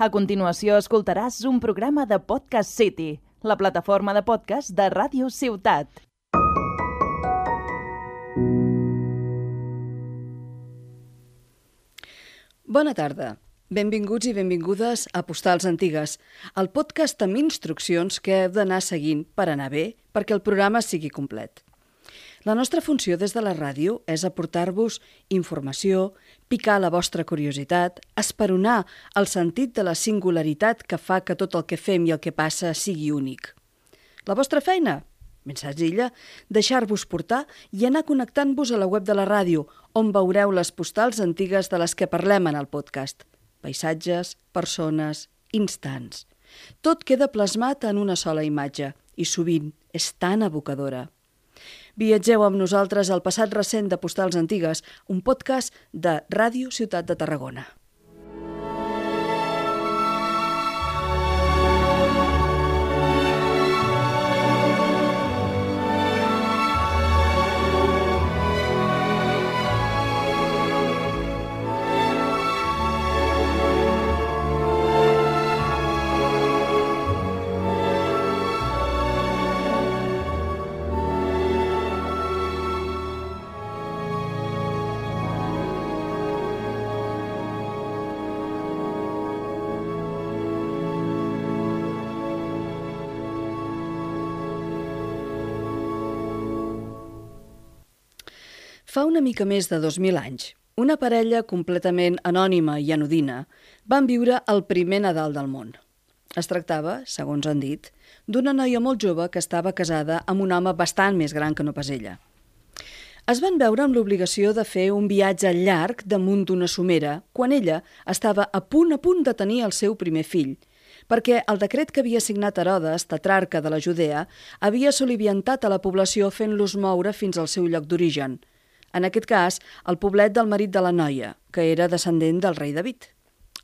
A continuació escoltaràs un programa de Podcast City, la plataforma de podcast de Ràdio Ciutat. Bona tarda. Benvinguts i benvingudes a Postals Antigues, el podcast amb instruccions que heu d'anar seguint per anar bé perquè el programa sigui complet. La nostra funció des de la ràdio és aportar-vos informació, picar la vostra curiositat, esperonar el sentit de la singularitat que fa que tot el que fem i el que passa sigui únic. La vostra feina? Ben senzilla, deixar-vos portar i anar connectant-vos a la web de la ràdio, on veureu les postals antigues de les que parlem en el podcast. Paisatges, persones, instants. Tot queda plasmat en una sola imatge i sovint és tan evocadora. Viatgeu amb nosaltres al passat recent de Postals Antigues, un podcast de Ràdio Ciutat de Tarragona. Fa una mica més de 2.000 anys, una parella completament anònima i anodina van viure el primer Nadal del món. Es tractava, segons han dit, d'una noia molt jove que estava casada amb un home bastant més gran que no pas ella. Es van veure amb l'obligació de fer un viatge llarg damunt d'una somera quan ella estava a punt a punt de tenir el seu primer fill, perquè el decret que havia signat Herodes, tetrarca de la Judea, havia soliviantat a la població fent-los moure fins al seu lloc d'origen – en aquest cas, el poblet del marit de la noia, que era descendent del rei David.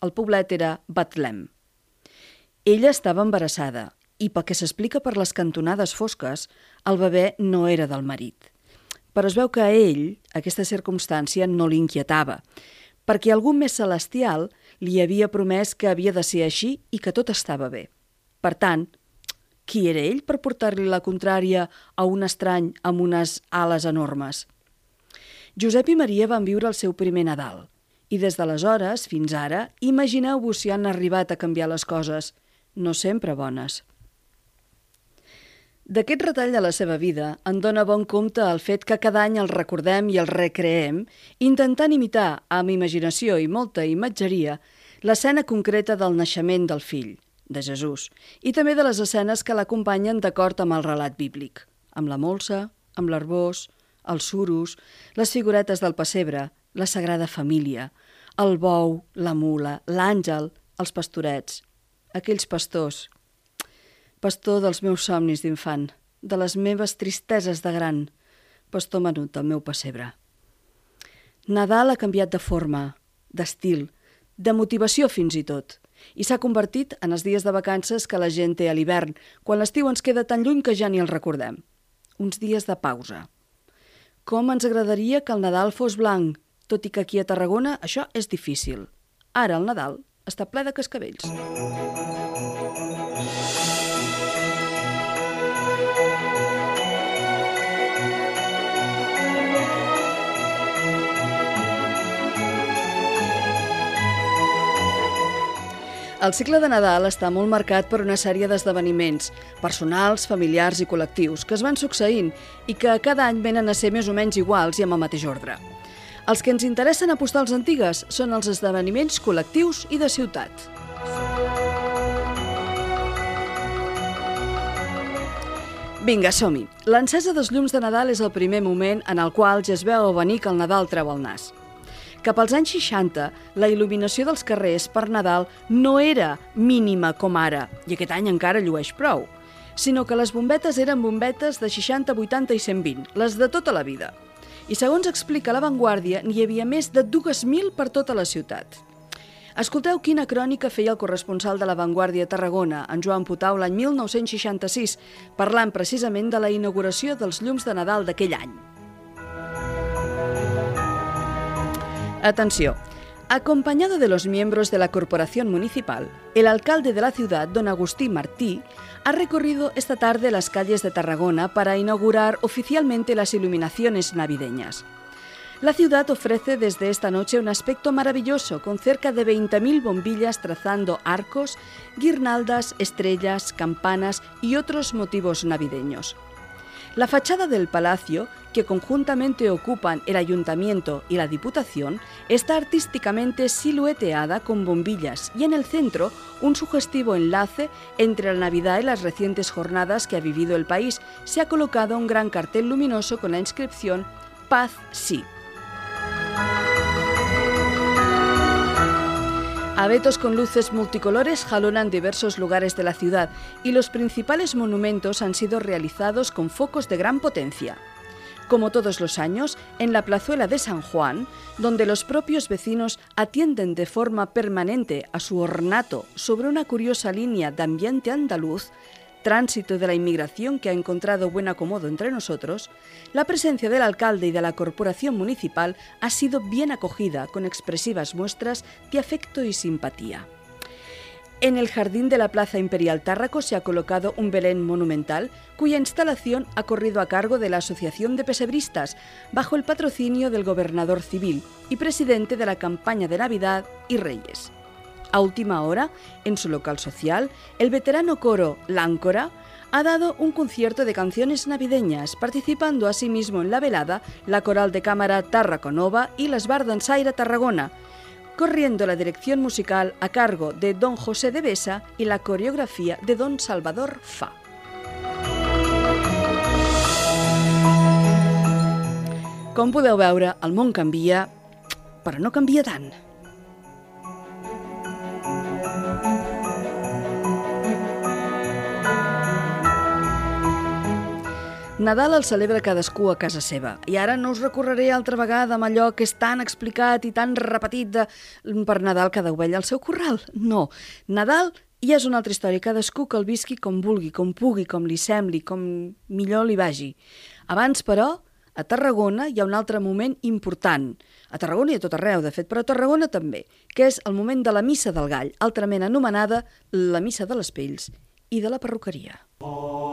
El poblet era Betlem. Ella estava embarassada i, pel que s'explica per les cantonades fosques, el bebè no era del marit. Però es veu que a ell aquesta circumstància no l'inquietava, perquè algú més celestial li havia promès que havia de ser així i que tot estava bé. Per tant, qui era ell per portar-li la contrària a un estrany amb unes ales enormes? Josep i Maria van viure el seu primer Nadal. I des d'aleshores, fins ara, imagineu-vos si han arribat a canviar les coses, no sempre bones. D'aquest retall de la seva vida en dona bon compte el fet que cada any el recordem i el recreem, intentant imitar, amb imaginació i molta imatgeria, l'escena concreta del naixement del fill, de Jesús, i també de les escenes que l'acompanyen d'acord amb el relat bíblic, amb la molsa, amb l'arbós, els suros, les figuretes del pessebre, la Sagrada Família, el bou, la mula, l'àngel, els pastorets, aquells pastors. Pastor dels meus somnis d'infant, de les meves tristeses de gran, pastor menut del meu pessebre. Nadal ha canviat de forma, d'estil, de motivació fins i tot, i s'ha convertit en els dies de vacances que la gent té a l'hivern, quan l'estiu ens queda tan lluny que ja ni el recordem. Uns dies de pausa. Com ens agradaria que el Nadal fos blanc, tot i que aquí a Tarragona això és difícil. Ara el Nadal està ple de cascavells. El cicle de Nadal està molt marcat per una sèrie d'esdeveniments personals, familiars i col·lectius que es van succeint i que cada any venen a ser més o menys iguals i amb el mateix ordre. Els que ens interessen a postals antigues són els esdeveniments col·lectius i de ciutat. Vinga, som-hi! L'encesa dels llums de Nadal és el primer moment en el qual ja es veu venir que el Nadal treu el nas. Cap als anys 60, la il·luminació dels carrers per Nadal no era mínima com ara, i aquest any encara llueix prou, sinó que les bombetes eren bombetes de 60, 80 i 120, les de tota la vida. I segons explica La Vanguardia, n'hi havia més de 2.000 per tota la ciutat. Escolteu quina crònica feia el corresponsal de La Vanguardia a Tarragona, en Joan Putau, l'any 1966, parlant precisament de la inauguració dels llums de Nadal d'aquell any. Atenció, Acompañado de los miembros de la corporación municipal, el alcalde de la ciudad, don Agustí Martí, ha recorrido esta tarde las calles de Tarragona para inaugurar oficialmente las iluminaciones navideñas. La ciudad ofrece desde esta noche un aspecto maravilloso, con cerca de 20.000 bombillas trazando arcos, guirnaldas, estrellas, campanas y otros motivos navideños. La fachada del palacio, que conjuntamente ocupan el ayuntamiento y la diputación, está artísticamente silueteada con bombillas y en el centro un sugestivo enlace entre la Navidad y las recientes jornadas que ha vivido el país. Se ha colocado un gran cartel luminoso con la inscripción Paz sí. Abetos con luces multicolores jalonan diversos lugares de la ciudad y los principales monumentos han sido realizados con focos de gran potencia. Como todos los años, en la plazuela de San Juan, donde los propios vecinos atienden de forma permanente a su ornato sobre una curiosa línea de ambiente andaluz, tránsito de la inmigración que ha encontrado buen acomodo entre nosotros, la presencia del alcalde y de la corporación municipal ha sido bien acogida con expresivas muestras de afecto y simpatía. En el jardín de la Plaza Imperial Tárraco se ha colocado un Belén monumental cuya instalación ha corrido a cargo de la Asociación de Pesebristas, bajo el patrocinio del gobernador civil y presidente de la campaña de Navidad y Reyes. A última hora, en su local social, el veterano coro Láncora ha dado un concierto de canciones navideñas, participando asimismo en la velada la coral de cámara Tarraconova y las Bardansaire Tarragona, corriendo la dirección musical a cargo de don José de Besa y la coreografía de don Salvador Fa. Com podeu veure, el món canvia, però no canvia tant. Nadal el celebra cadascú a casa seva. I ara no us recorreré altra vegada amb allò que és tan explicat i tan repetit de per Nadal cada ovella al seu corral. No. Nadal ja és una altra història. Cadascú que el visqui com vulgui, com pugui, com li sembli, com millor li vagi. Abans, però, a Tarragona hi ha un altre moment important. A Tarragona i a tot arreu, de fet, però a Tarragona també, que és el moment de la Missa del Gall, altrament anomenada la Missa de les Pells i de la perruqueria. Oh,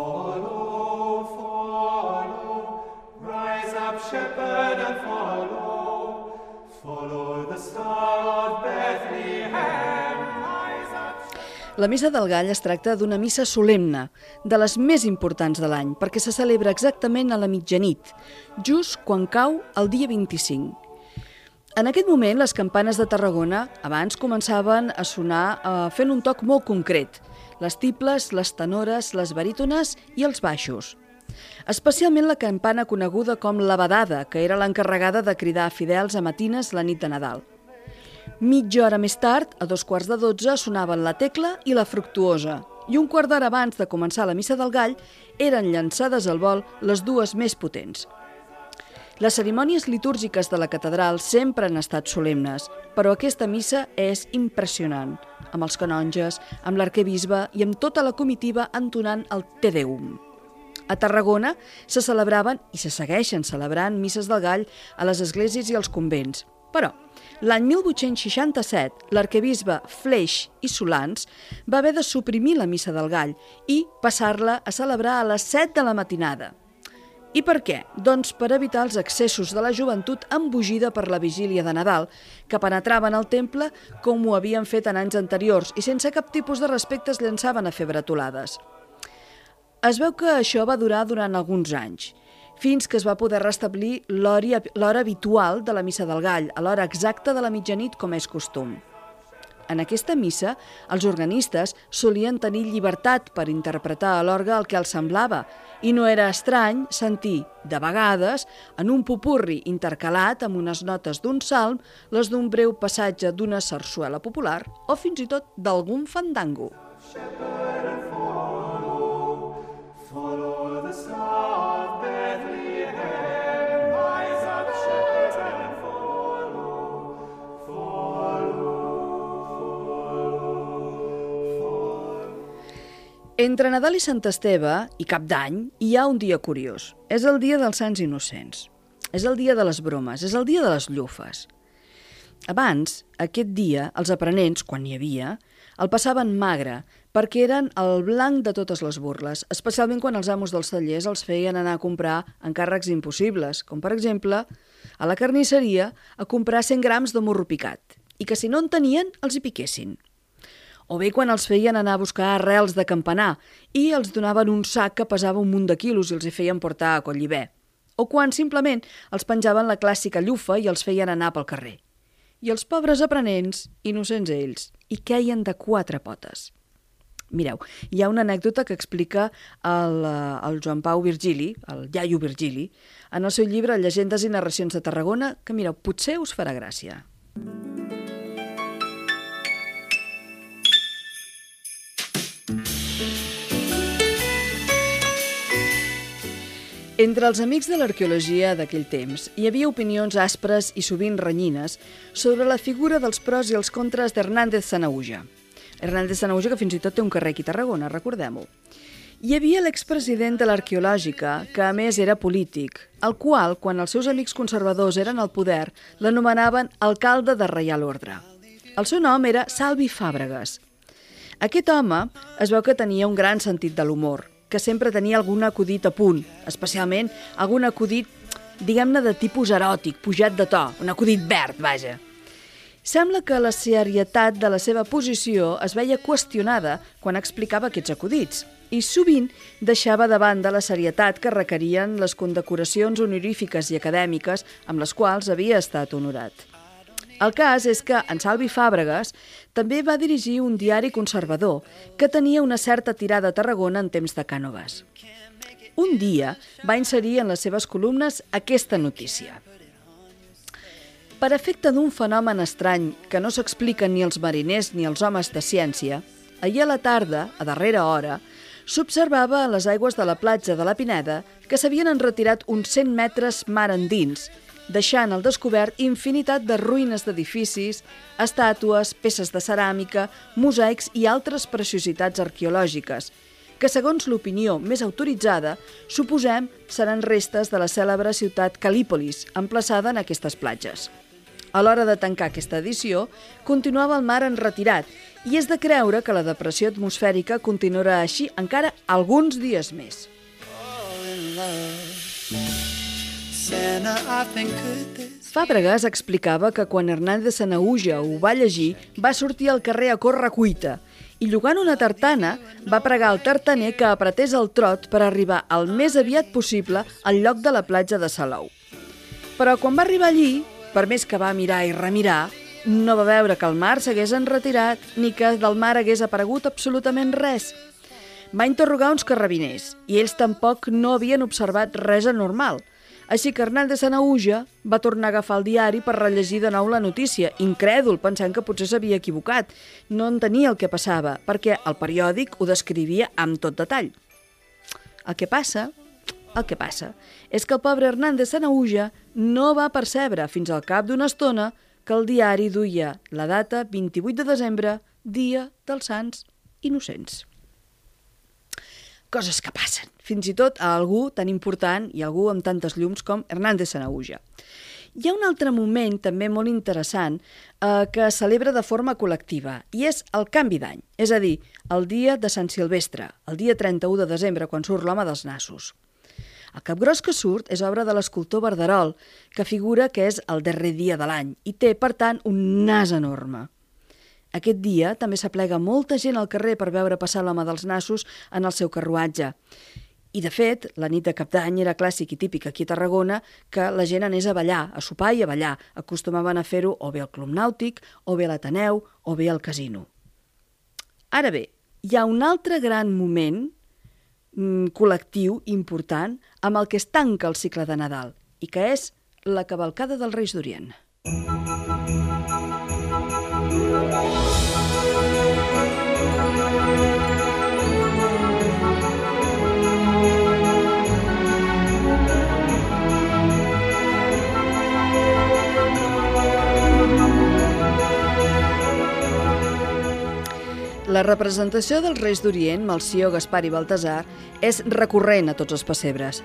La Missa del Gall es tracta d'una missa solemne, de les més importants de l'any, perquè se celebra exactament a la mitjanit, just quan cau el dia 25. En aquest moment, les campanes de Tarragona abans començaven a sonar eh, fent un toc molt concret, les tibles, les tenores, les barítones i els baixos. Especialment la campana coneguda com la badada, que era l'encarregada de cridar fidels a matines la nit de Nadal. Mitja hora més tard, a dos quarts de dotze, sonaven la tecla i la fructuosa, i un quart d'hora abans de començar la missa del gall eren llançades al vol les dues més potents. Les cerimònies litúrgiques de la catedral sempre han estat solemnes, però aquesta missa és impressionant, amb els canonges, amb l'arquebisbe i amb tota la comitiva entonant el Te Deum. A Tarragona se celebraven i se segueixen celebrant misses del gall a les esglésies i als convents. Però, l'any 1867, l'arquebisbe Fleix i Solans va haver de suprimir la missa del gall i passar-la a celebrar a les 7 de la matinada. I per què? Doncs per evitar els excessos de la joventut embogida per la vigília de Nadal, que penetraven al temple com ho havien fet en anys anteriors i sense cap tipus de respecte es llançaven a fer bretolades. Es veu que això va durar durant alguns anys, fins que es va poder restablir l'hora habitual de la missa del gall, a l'hora exacta de la mitjanit com és costum. En aquesta missa, els organistes solien tenir llibertat per interpretar a l'orga el que els semblava i no era estrany sentir, de vegades, en un pupurri intercalat amb unes notes d'un salm, les d'un breu passatge d'una sarsuela popular o fins i tot d'algun fandango. Shepherd Entre Nadal i Sant Esteve i Cap d'Any hi ha un dia curiós. És el dia dels Sants Innocents. És el dia de les bromes, és el dia de les llufes. Abans, aquest dia, els aprenents, quan n'hi havia, el passaven magre, perquè eren el blanc de totes les burles, especialment quan els amos dels tallers els feien anar a comprar encàrrecs impossibles, com per exemple a la carnisseria a comprar 100 grams de morro picat, i que si no en tenien, els hi piquessin. O bé quan els feien anar a buscar arrels de campanar i els donaven un sac que pesava un munt de quilos i els hi feien portar a Collibè. O quan simplement els penjaven la clàssica llufa i els feien anar pel carrer i els pobres aprenents, innocents ells, hi queien de quatre potes. Mireu, hi ha una anècdota que explica el, eh, el Joan Pau Virgili, el iaio Virgili, en el seu llibre Llegendes i narracions de Tarragona, que mireu, potser us farà gràcia. Entre els amics de l'arqueologia d'aquell temps hi havia opinions aspres i sovint renyines sobre la figura dels pros i els contres d'Hernández Sanauja. Hernández Sanauja, que fins i tot té un carrer aquí a Tarragona, recordem-ho. Hi havia l'expresident de l'arqueològica, que a més era polític, el qual, quan els seus amics conservadors eren al poder, l'anomenaven alcalde de Reial Ordre. El seu nom era Salvi Fàbregas. Aquest home es veu que tenia un gran sentit de l'humor, que sempre tenia algun acudit a punt, especialment algun acudit, diguem-ne, de tipus eròtic, pujat de to, un acudit verd, vaja. Sembla que la serietat de la seva posició es veia qüestionada quan explicava aquests acudits i sovint deixava de banda la serietat que requerien les condecoracions honorífiques i acadèmiques amb les quals havia estat honorat. El cas és que en Salvi Fàbregas també va dirigir un diari conservador que tenia una certa tirada a Tarragona en temps de Cànovas. Un dia va inserir en les seves columnes aquesta notícia. Per efecte d'un fenomen estrany que no s'expliquen ni els mariners ni els homes de ciència, ahir a la tarda, a darrera hora, s'observava a les aigües de la platja de la Pineda que s'havien enretirat uns 100 metres mar endins deixant al descobert infinitat de ruïnes d'edificis, estàtues, peces de ceràmica, mosaics i altres preciositats arqueològiques, que segons l'opinió més autoritzada, suposem seran restes de la cèlebre ciutat Calípolis, emplaçada en aquestes platges. A l'hora de tancar aquesta edició, continuava el mar en retirat i és de creure que la depressió atmosfèrica continuarà així encara alguns dies més. Oh, Fàbregas explicava que quan Hernández Sanauja ho va llegir, va sortir al carrer a córrer cuita i, llogant una tartana, va pregar al tartaner que apretés el trot per arribar el més aviat possible al lloc de la platja de Salou. Però quan va arribar allí, per més que va mirar i remirar, no va veure que el mar s'hagués enretirat ni que del mar hagués aparegut absolutament res. Va interrogar uns carrabiners i ells tampoc no havien observat res anormal – així que Hernán de Sanauja va tornar a agafar el diari per rellegir de nou la notícia, incrèdul, pensant que potser s'havia equivocat. No entenia el que passava, perquè el periòdic ho descrivia amb tot detall. El que passa, el que passa, és que el pobre Hernán de Sanauja no va percebre fins al cap d'una estona que el diari duia la data 28 de desembre, dia dels Sants Innocents coses que passen, fins i tot a algú tan important i algú amb tantes llums com Hernández Sanauja. Hi ha un altre moment també molt interessant eh, que es celebra de forma col·lectiva i és el canvi d'any, és a dir, el dia de Sant Silvestre, el dia 31 de desembre, quan surt l'home dels nassos. El capgròs que surt és obra de l'escultor Verderol, que figura que és el darrer dia de l'any i té, per tant, un nas enorme. Aquest dia també s'aplega molta gent al carrer per veure passar l'home dels nassos en el seu carruatge. I, de fet, la nit de cap d'any era clàssic i típic aquí a Tarragona que la gent anés a ballar, a sopar i a ballar. Acostumaven a fer-ho o bé al Club Nàutic, o bé a l'Ateneu, o bé al casino. Ara bé, hi ha un altre gran moment mm, col·lectiu important amb el que es tanca el cicle de Nadal i que és la cavalcada dels Reis d'Orient. La representació dels Reis d'Orient, Malció, Gaspar i Baltasar, és recurrent a tots els pessebres,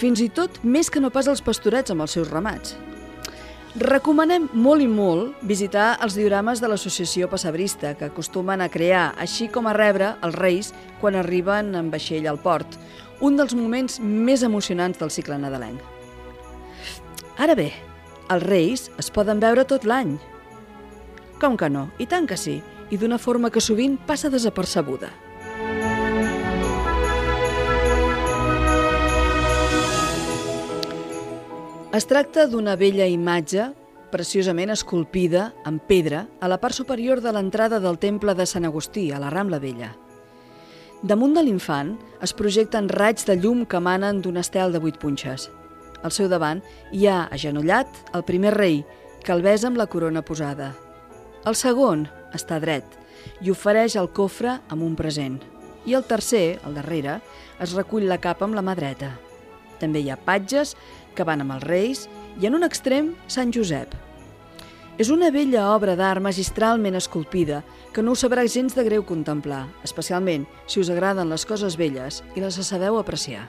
fins i tot més que no pas els pastorets amb els seus ramats. Recomanem molt i molt visitar els diorames de l'associació passabrista que acostumen a crear, així com a rebre els reis quan arriben en vaixell al port, un dels moments més emocionants del cicle nadalenc. Ara bé, els reis es poden veure tot l'any. Com que no? I tant que sí, i d'una forma que sovint passa desapercebuda. Es tracta d'una vella imatge preciosament esculpida en pedra a la part superior de l'entrada del temple de Sant Agustí, a la Rambla Vella. Damunt de l'infant es projecten raigs de llum que emanen d'un estel de vuit punxes. Al seu davant hi ha, agenollat, el primer rei, que el besa amb la corona posada. El segon està dret i ofereix el cofre amb un present. I el tercer, el darrere, es recull la capa amb la mà dreta. També hi ha patges que van amb els reis, i en un extrem Sant Josep. És una vella obra d'art magistralment esculpida que no us sabrà gens de greu contemplar, especialment si us agraden les coses velles i les sabeu apreciar.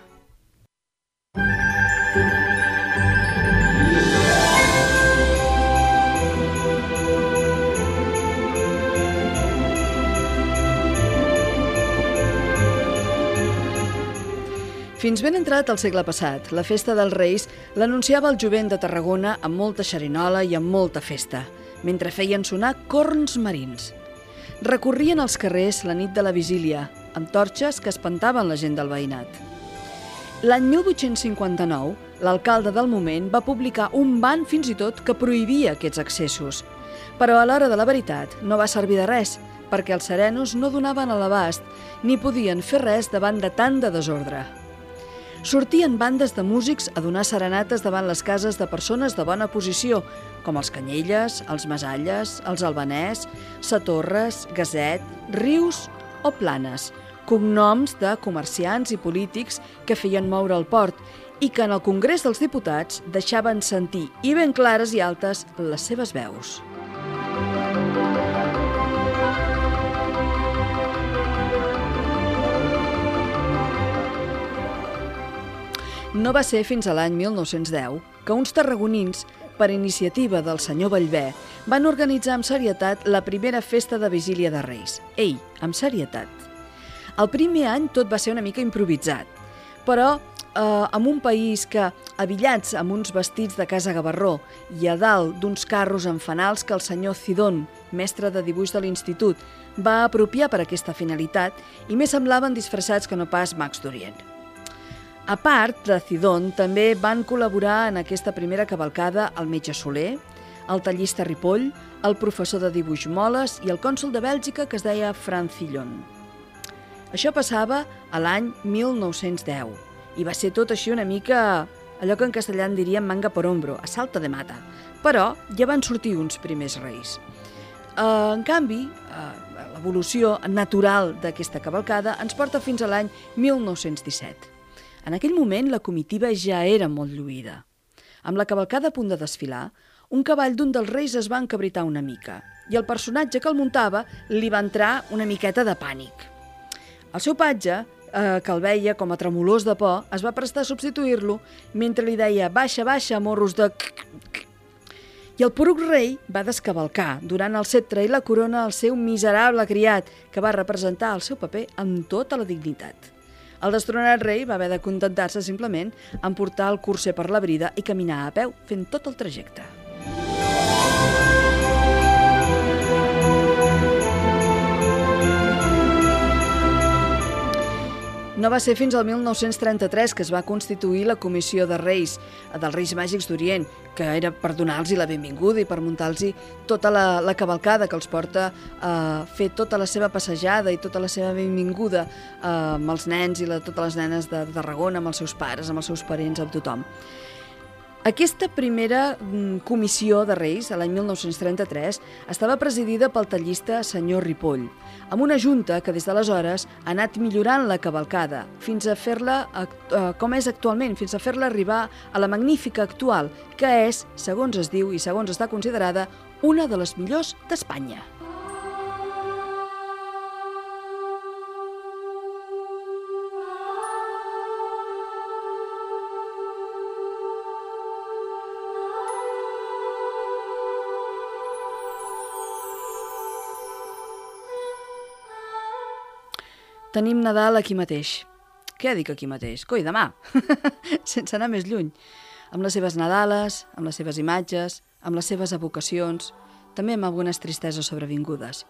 Fins ben entrat al segle passat, la festa dels Reis l'anunciava el jovent de Tarragona amb molta xerinola i amb molta festa, mentre feien sonar corns marins. Recorrien els carrers la nit de la vigília, amb torxes que espantaven la gent del veïnat. L'any 1859, l'alcalde del moment va publicar un ban fins i tot que prohibia aquests accessos. Però a l'hora de la veritat no va servir de res, perquè els serenos no donaven a l'abast ni podien fer res davant de tant de desordre sortien bandes de músics a donar serenates davant les cases de persones de bona posició, com els Canyelles, els Masalles, els Albanès, Satorres, Gaset, Rius o Planes, cognoms de comerciants i polítics que feien moure el port i que en el Congrés dels Diputats deixaven sentir, i ben clares i altes, les seves veus. No va ser fins a l'any 1910 que uns tarragonins, per iniciativa del senyor Vallvé, van organitzar amb serietat la primera festa de vigília de Reis. Ei, amb serietat. El primer any tot va ser una mica improvisat, però eh, amb un país que, avillats amb uns vestits de casa gavarró i a dalt d'uns carros amb fanals que el senyor Cidon, mestre de dibuix de l'institut, va apropiar per aquesta finalitat i més semblaven disfressats que no pas mags d'Orient. A part de Cidon, també van col·laborar en aquesta primera cavalcada el metge Soler, el tallista Ripoll, el professor de dibuix Moles i el cònsul de Bèlgica que es deia Francillon. Això passava a l'any 1910 i va ser tot així una mica allò que en castellà en diríem manga por hombro, a salta de mata. Però ja van sortir uns primers reis. Uh, en canvi, uh, l'evolució natural d'aquesta cavalcada ens porta fins a l'any 1917. En aquell moment la comitiva ja era molt lluïda. Amb la cavalcada a punt de desfilar, un cavall d'un dels reis es va encabritar una mica i el personatge que el muntava li va entrar una miqueta de pànic. El seu patge, eh, que el veia com a tremolós de por, es va prestar a substituir-lo mentre li deia «Baixa, baixa, morros de...» I el poruc rei va descavalcar, durant el cetre i la corona, al seu miserable criat, que va representar el seu paper amb tota la dignitat. El destronat rei va haver de contentar-se simplement en portar el curser per la brida i caminar a peu fent tot el trajecte. No va ser fins al 1933 que es va constituir la Comissió de Reis, dels Reis Màgics d'Orient, que era per donar-los la benvinguda i per muntar-los tota la, la cavalcada que els porta a fer tota la seva passejada i tota la seva benvinguda eh, amb els nens i la, totes les nenes de Tarragona, amb els seus pares, amb els seus parents, amb tothom. Aquesta primera mm, comissió de Reis, a l'any 1933, estava presidida pel tallista senyor Ripoll, amb una junta que des d'aleshores ha anat millorant la cavalcada fins a fer-la eh, com és actualment, fins a fer-la arribar a la magnífica actual, que és, segons es diu i segons està considerada, una de les millors d'Espanya. Tenim Nadal aquí mateix. Què dic aquí mateix? Coi, demà! Sense anar més lluny. Amb les seves Nadales, amb les seves imatges, amb les seves evocacions, també amb algunes tristeses sobrevingudes.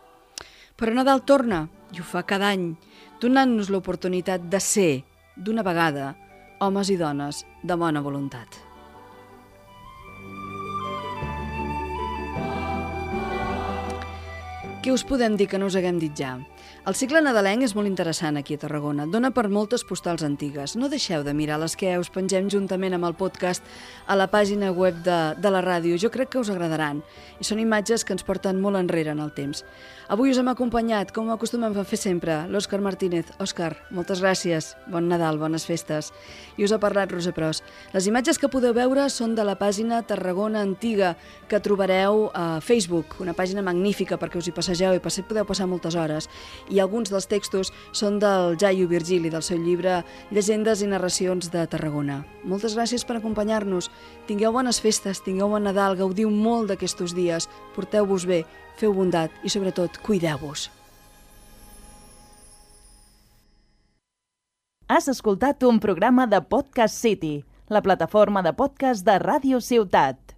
Però Nadal torna, i ho fa cada any, donant-nos l'oportunitat de ser, d'una vegada, homes i dones de bona voluntat. Què us podem dir que no us haguem dit ja? El cicle nadalenc és molt interessant aquí a Tarragona. Dona per moltes postals antigues. No deixeu de mirar les que us pengem juntament amb el podcast a la pàgina web de, de la ràdio. Jo crec que us agradaran. I són imatges que ens porten molt enrere en el temps. Avui us hem acompanyat, com acostumem a fer sempre, l'Òscar Martínez. Òscar, moltes gràcies. Bon Nadal, bones festes. I us ha parlat Rosa Pros. Les imatges que podeu veure són de la pàgina Tarragona Antiga, que trobareu a Facebook, una pàgina magnífica perquè us hi passegeu i podeu passar moltes hores. I i alguns dels textos són del Jaio Virgili, del seu llibre Llegendes i narracions de Tarragona. Moltes gràcies per acompanyar-nos. Tingueu bones festes, tingueu bon Nadal, gaudiu molt d'aquests dies, porteu-vos bé, feu bondat i, sobretot, cuideu-vos. Has escoltat un programa de Podcast City, la plataforma de podcast de Ràdio Ciutat.